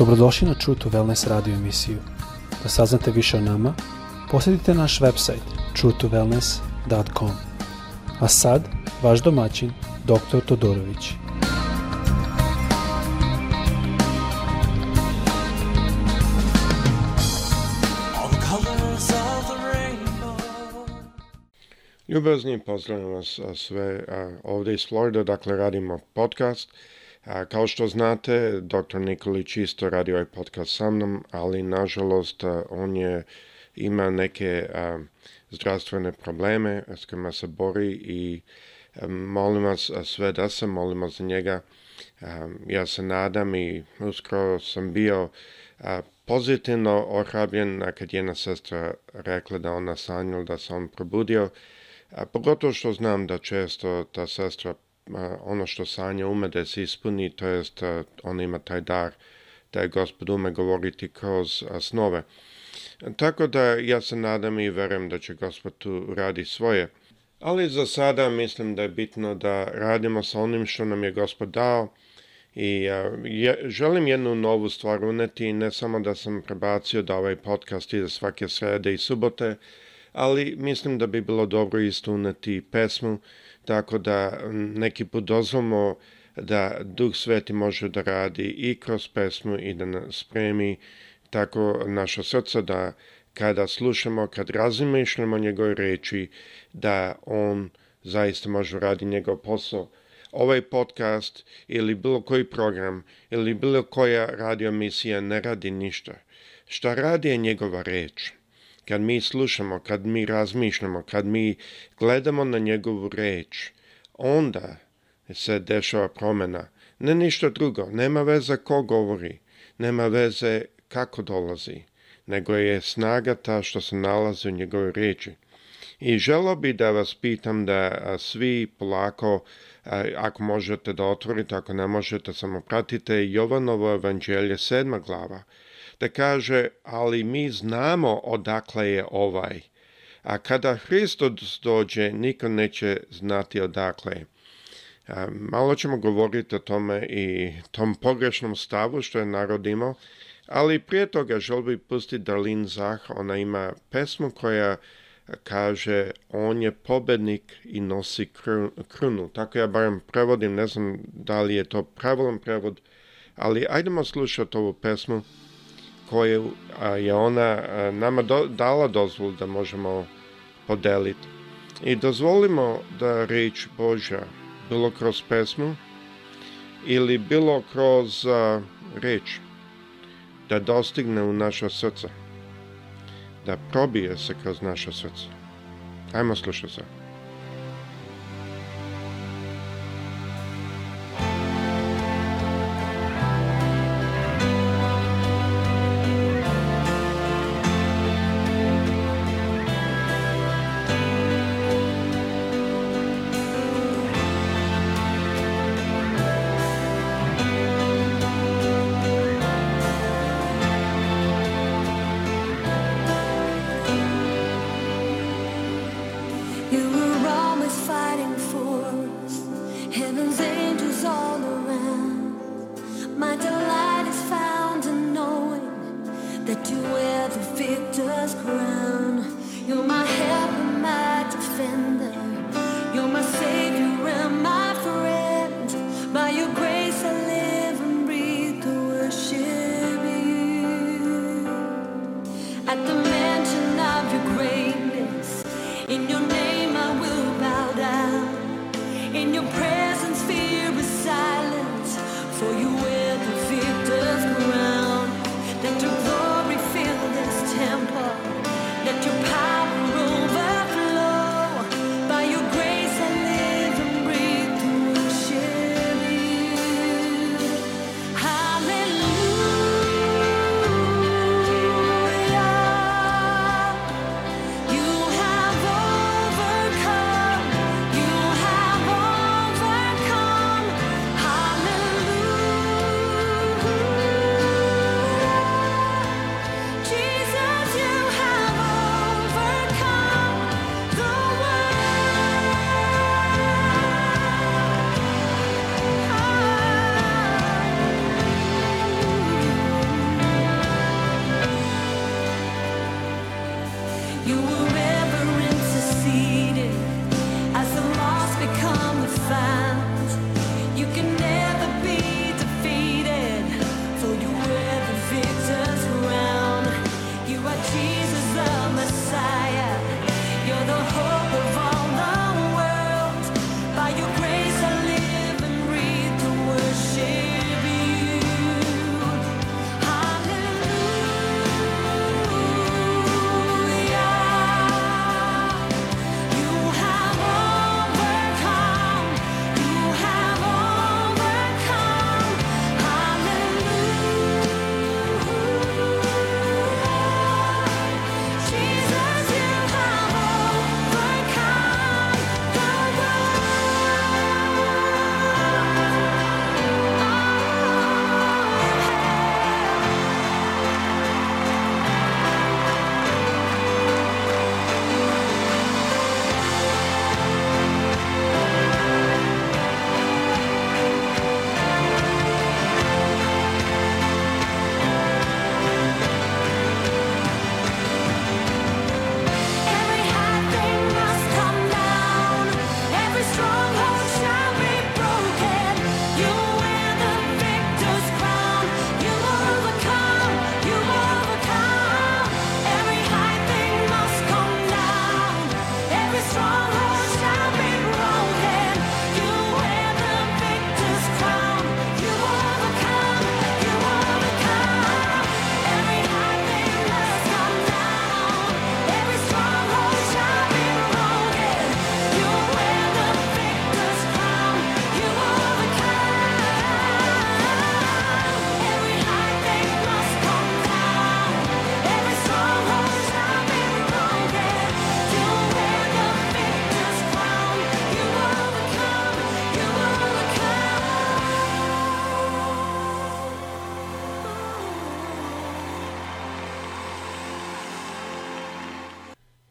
Dobrodošli na True to Wellness radio emisiju. Da saznate više o nama, posjetite naš website truetowellness.com. A sad, vaš domaćin, dr. Todorović. Ljubazni, pozdravljam vas sve ovde iz Florida, dakle radimo podcast A, kao što znate, dr. Nikolić isto radi ovaj podcast sa mnom, ali nažalost on je, ima neke a, zdravstvene probleme s kojima se bori i a, molim vas sve da se molimo za njega. ja se nadam i uskoro sam bio pozitivno ohrabljen kad jedna sestra rekla da ona sanjala da se on probudio, a pogotovo što znam da često ta sestra ono što Sanja ume da se ispuni, to jest ona ima taj dar da je gospod ume govoriti kroz snove. Tako da ja se nadam i verujem da će gospod tu radi svoje. Ali za sada mislim da je bitno da radimo sa onim što nam je gospod dao i je, želim jednu novu stvar uneti, ne samo da sam prebacio da ovaj podcast ide svake srede i subote, ali mislim da bi bilo dobro isto uneti pesmu tako da neki put dozvamo da Duh Sveti može da radi i kroz pesmu i da nas spremi tako naša srca da kada slušamo, kad razmišljamo njegove reči, da on zaista može radi njegov posao. Ovaj podcast ili bilo koji program ili bilo koja radio misija ne radi ništa. Šta radi je njegova reč kad mi slušamo, kad mi razmišljamo, kad mi gledamo na njegovu reč, onda se dešava promena. Ne ništa drugo, nema veze ko govori, nema veze kako dolazi, nego je snaga ta što se nalazi u njegovoj reči. I želo bi da vas pitam da svi polako, ako možete da otvorite, ako ne možete, samo pratite Jovanovo evanđelje sedma glava da kaže, ali mi znamo odakle je ovaj. A kada Hristos dođe, niko neće znati odakle je. Malo ćemo govoriti o tome i tom pogrešnom stavu što je narod imao, ali prije toga želio bi pustiti Darlene Zah, ona ima pesmu koja kaže on je pobednik i nosi krunu. Tako ja barem prevodim, ne znam da li je to pravilan prevod, ali ajdemo slušati ovu pesmu koje je ona nama do, dala dozvolu da možemo podeliti. I dozvolimo da reč Božja, bilo kroz pesmu ili bilo kroz a, reč, da dostigne u naša srca, da probije se kroz naša srca. Ajmo slušati se.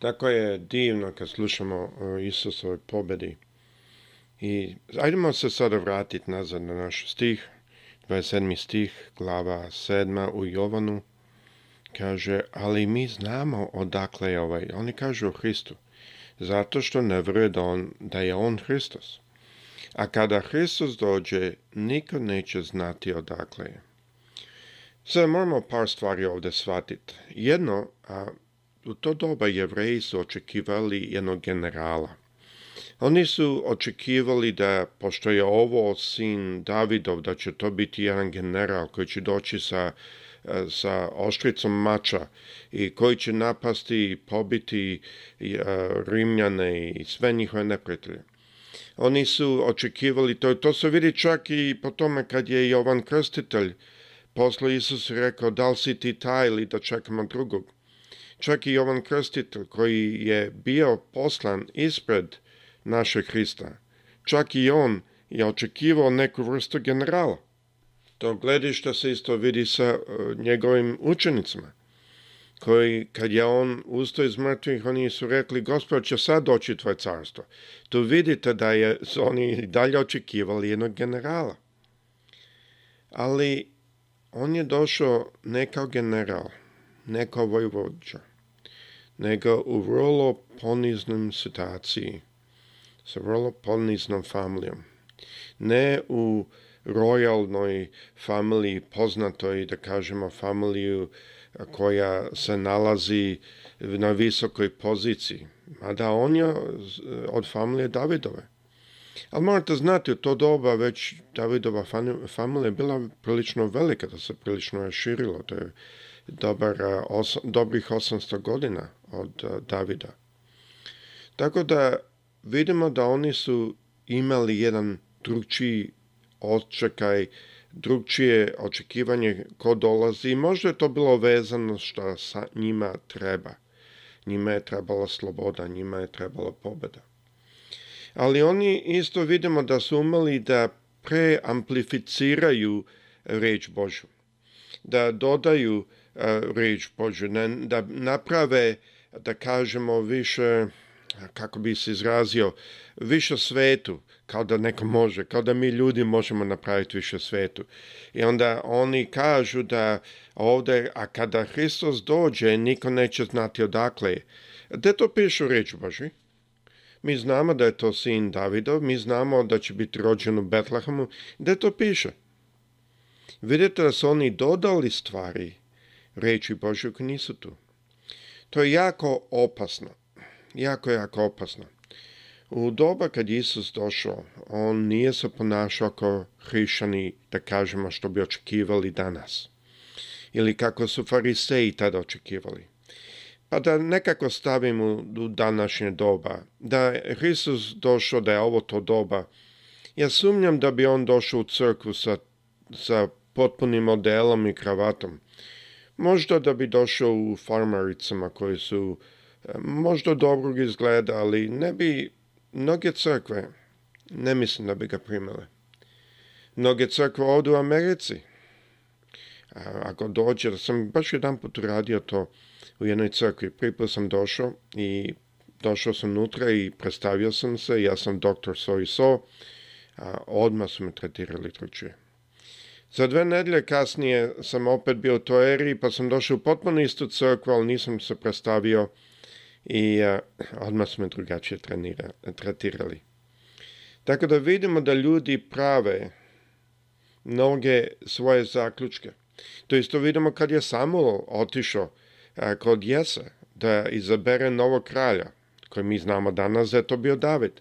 Tako je divno kad slušamo o e, Isusovoj pobedi. I ajdemo se sada vratiti nazad na naš stih. 27. stih, glava 7. u Jovanu, kaže, ali mi znamo odakle je ovaj. Oni kažu o Hristu, zato što ne vrede da, on, da je on Hristos. A kada Hristos dođe, niko neće znati odakle je. Sada moramo par stvari ovde shvatiti. Jedno, a U to doba jevreji su očekivali jednog generala. Oni su očekivali da, pošto je ovo sin Davidov, da će to biti jedan general koji će doći sa, eh, sa oštricom mača i koji će napasti i pobiti eh, Rimljane i sve njihove neprijatelje. Oni su očekivali, to, to se vidi čak i po tome kad je Jovan Krstitelj poslao Isus rekao, da li si ti taj ili da čekamo drugog? Čak i Jovan Krstitelj koji je bio poslan ispred našeg Hrista, čak i on je očekivao neku vrstu generala. To gledište se isto vidi sa e, njegovim učenicima, koji kad je on ustao iz mrtvih, oni su rekli, gospod će sad doći tvoje carstvo. Tu vidite da je, su oni dalje očekivali jednog generala. Ali on je došao ne kao general, ne kao vojvođa, nego u vrlo poniznom situaciji, sa vrlo poniznom familijom. Ne u royalnoj familiji, poznatoj, da kažemo, familiju koja se nalazi na visokoj poziciji. Mada on je od familije Davidove. Ali morate znati, u to doba već Davidova familija bila prilično velika, da se prilično raširilo. To je dobar, os, dobrih 800 godina od Davida. Tako da vidimo da oni su imali jedan drugčiji očekaj, drugčije očekivanje ko dolazi i možda je to bilo vezano što sa njima treba. Njima je trebala sloboda, njima je trebala pobeda. Ali oni isto vidimo da su umeli da preamplificiraju reč Božju, da dodaju E, reč poželjna, da naprave, da kažemo, više, kako bi se izrazio, više svetu, kao da neko može, kao da mi ljudi možemo napraviti više svetu. I onda oni kažu da ovde, a kada Hristos dođe, niko neće znati odakle je. Gde to piše u reči Boži? Mi znamo da je to sin Davidov, mi znamo da će biti rođen u Betlehemu. Gde to piše? Vidite da su oni dodali stvari reči Božjeg nisu tu. To je jako opasno. Jako, jako opasno. U doba kad Isus došao, on nije se ponašao kao hrišani, da kažemo što bi očekivali danas. Ili kako su fariseji tada očekivali. Pa da nekako stavimo u današnje doba, da je Hristos došao, da je ovo to doba, ja sumnjam da bi on došao u crkvu sa, sa potpunim modelom i kravatom. Možda da bi došao u farmaricama koje su e, možda dobrog izgleda, ali ne bi mnoge crkve, ne mislim da bi ga primile. Mnoge crkve ovdje u Americi. A e, ako dođe, da sam baš jedan put radio to u jednoj crkvi, priput sam došao i došao sam unutra i predstavio sam se, ja sam doktor so i so, a odmah su me tretirali drugačije. Za dve nedelje kasnije sam opet bio u Toeri, pa sam došao u potpuno istu crkvu, ali nisam se predstavio i e, odmah smo me drugačije trenira, tretirali. Tako da vidimo da ljudi prave mnoge svoje zaključke. To isto vidimo kad je Samuel otišao e, kod Jese da izabere novog kralja, koji mi znamo danas da je to bio David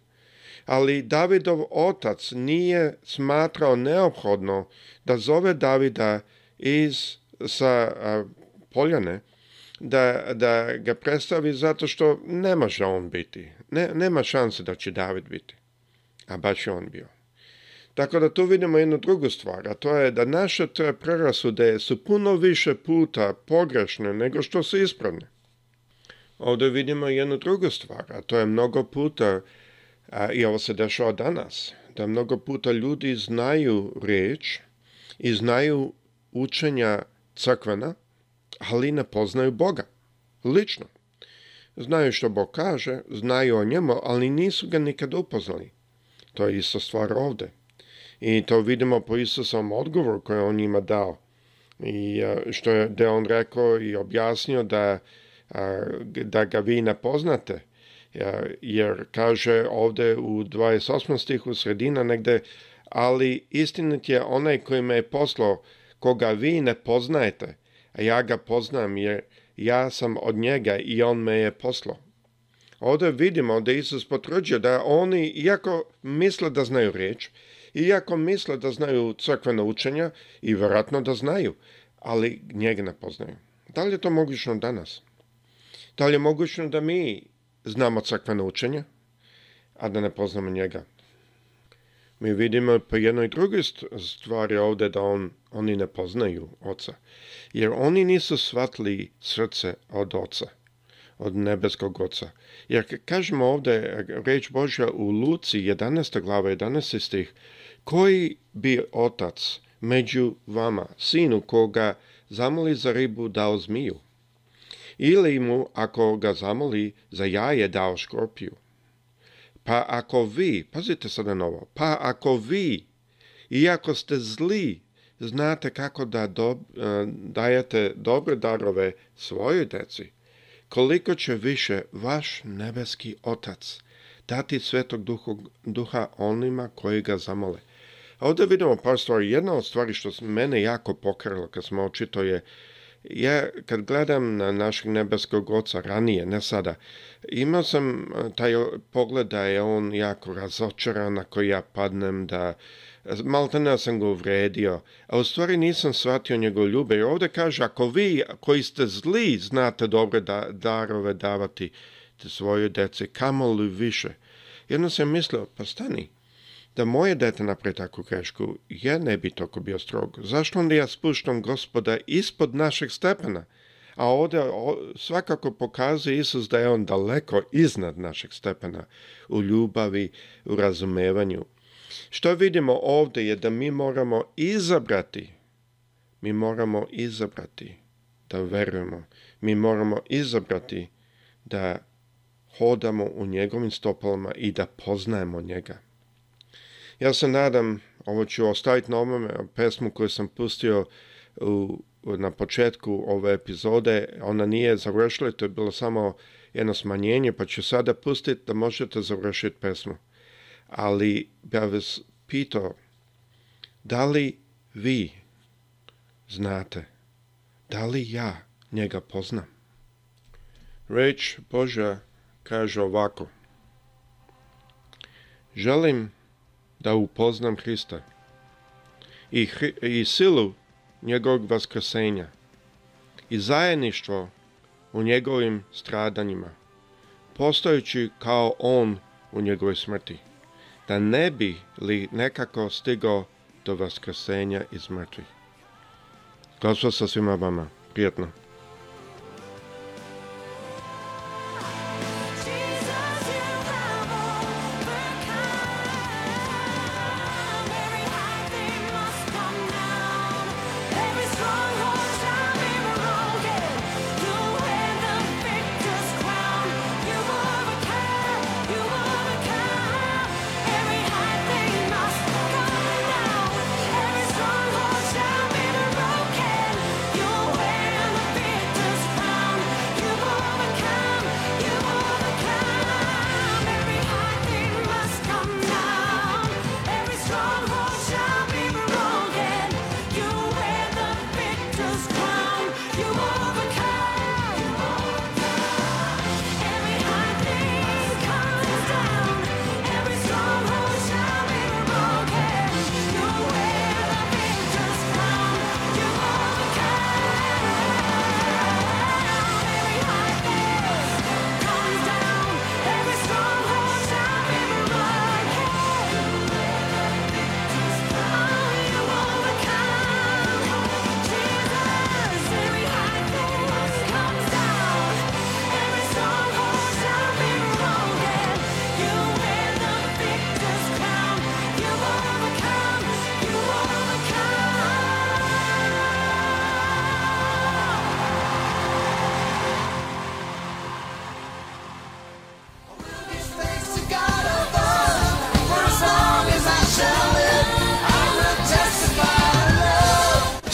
ali Davidov otac nije smatrao neophodno da zove Davida iz sa poljane da, da ga predstavi zato što ne može on biti. Ne, nema šanse da će David biti. A baš je on bio. Tako da tu vidimo jednu drugu stvar, a to je da naše te prerasude su puno više puta pogrešne nego što su ispravne. Ovde vidimo jednu drugu stvar, a to je mnogo puta A, I ovo se dešava danas, da mnogo puta ljudi znaju reč i znaju učenja crkvena, ali ne poznaju Boga, lično. Znaju što Bog kaže, znaju o njemu, ali nisu ga nikad upoznali. To je isto stvar ovde. I to vidimo po Isusovom odgovoru koje on njima dao. I što je, da on rekao i objasnio da, da ga vi ne poznate, jer kaže ovde u 28. stihu sredina negde, ali istinit je onaj koji me je poslao, koga vi ne poznajete, a ja ga poznam jer ja sam od njega i on me je poslao. Ovde vidimo da Isus potvrđuje da oni, iako misle da znaju reč, iako misle da znaju crkvena učenja i verovatno da znaju, ali njega ne poznaju. Da li je to mogućno danas? Da li je mogućno da mi znamo crkveno učenje, a da ne poznamo njega. Mi vidimo po jednoj drugoj stvari ovde da on, oni ne poznaju oca, jer oni nisu shvatili srce od oca, od nebeskog oca. Jer kažemo ovde, reč Božja u Luci 11. glava 11. stih, koji bi otac među vama, sinu koga zamoli za ribu dao zmiju, ili mu ako ga zamoli za jaje dao škorpiju. Pa ako vi, pazite sada na ovo, pa ako vi, iako ste zli, znate kako da do, e, dajete dobre darove svojoj deci, koliko će više vaš nebeski otac dati svetog duhu, duha onima koji ga zamole. A ovdje vidimo par stvari. Jedna od stvari što mene jako pokrilo kad smo očito je Ja kad gledam na našeg nebeskog oca ranije, ne sada, imao sam e, taj pogled da je on jako razočaran ako ja padnem, da e, maltene sam ga uvredio, a u stvari nisam shvatio njegov ljube. I ovdje kaže, ako vi koji ste zli znate dobre da, darove davati svojoj deci, kamo li više? Jedno sam mislio, pa stani, da moje dete napravi takvu grešku, ja ne bi toko bio strog. Zašto onda ja spuštam gospoda ispod našeg stepena? A ovdje svakako pokazuje Isus da je on daleko iznad našeg stepena u ljubavi, u razumevanju. Što vidimo ovde je da mi moramo izabrati, mi moramo izabrati da verujemo, mi moramo izabrati da hodamo u njegovim stopalama i da poznajemo njega. Ja se nadam, ovo ću ostaviti na ovome, pesmu koju sam pustio u, na početku ove epizode, ona nije završila, to je bilo samo jedno smanjenje, pa ću sada pustiti da možete završiti pesmu. Ali ja vas pitao, da li vi znate, da li ja njega poznam? Reč Božja kaže ovako. Želim da upoznam Hrista i, i silu njegovog vaskrsenja i zajedništvo u njegovim stradanjima, postojući kao on u njegovoj smrti, da ne bi li nekako stigao do vaskrsenja iz mrtvih. Glasva sa svima vama. Prijetno.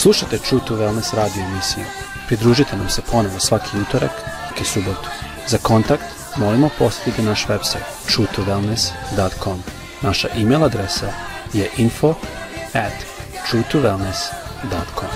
Slušate True to Wellness radio emisiju. Pridružite nam se ponovo svaki utorak i subotu. Za kontakt molimo posetite naš website truetowellness.com. Naša e-mail adresa je info at truetowellness.com.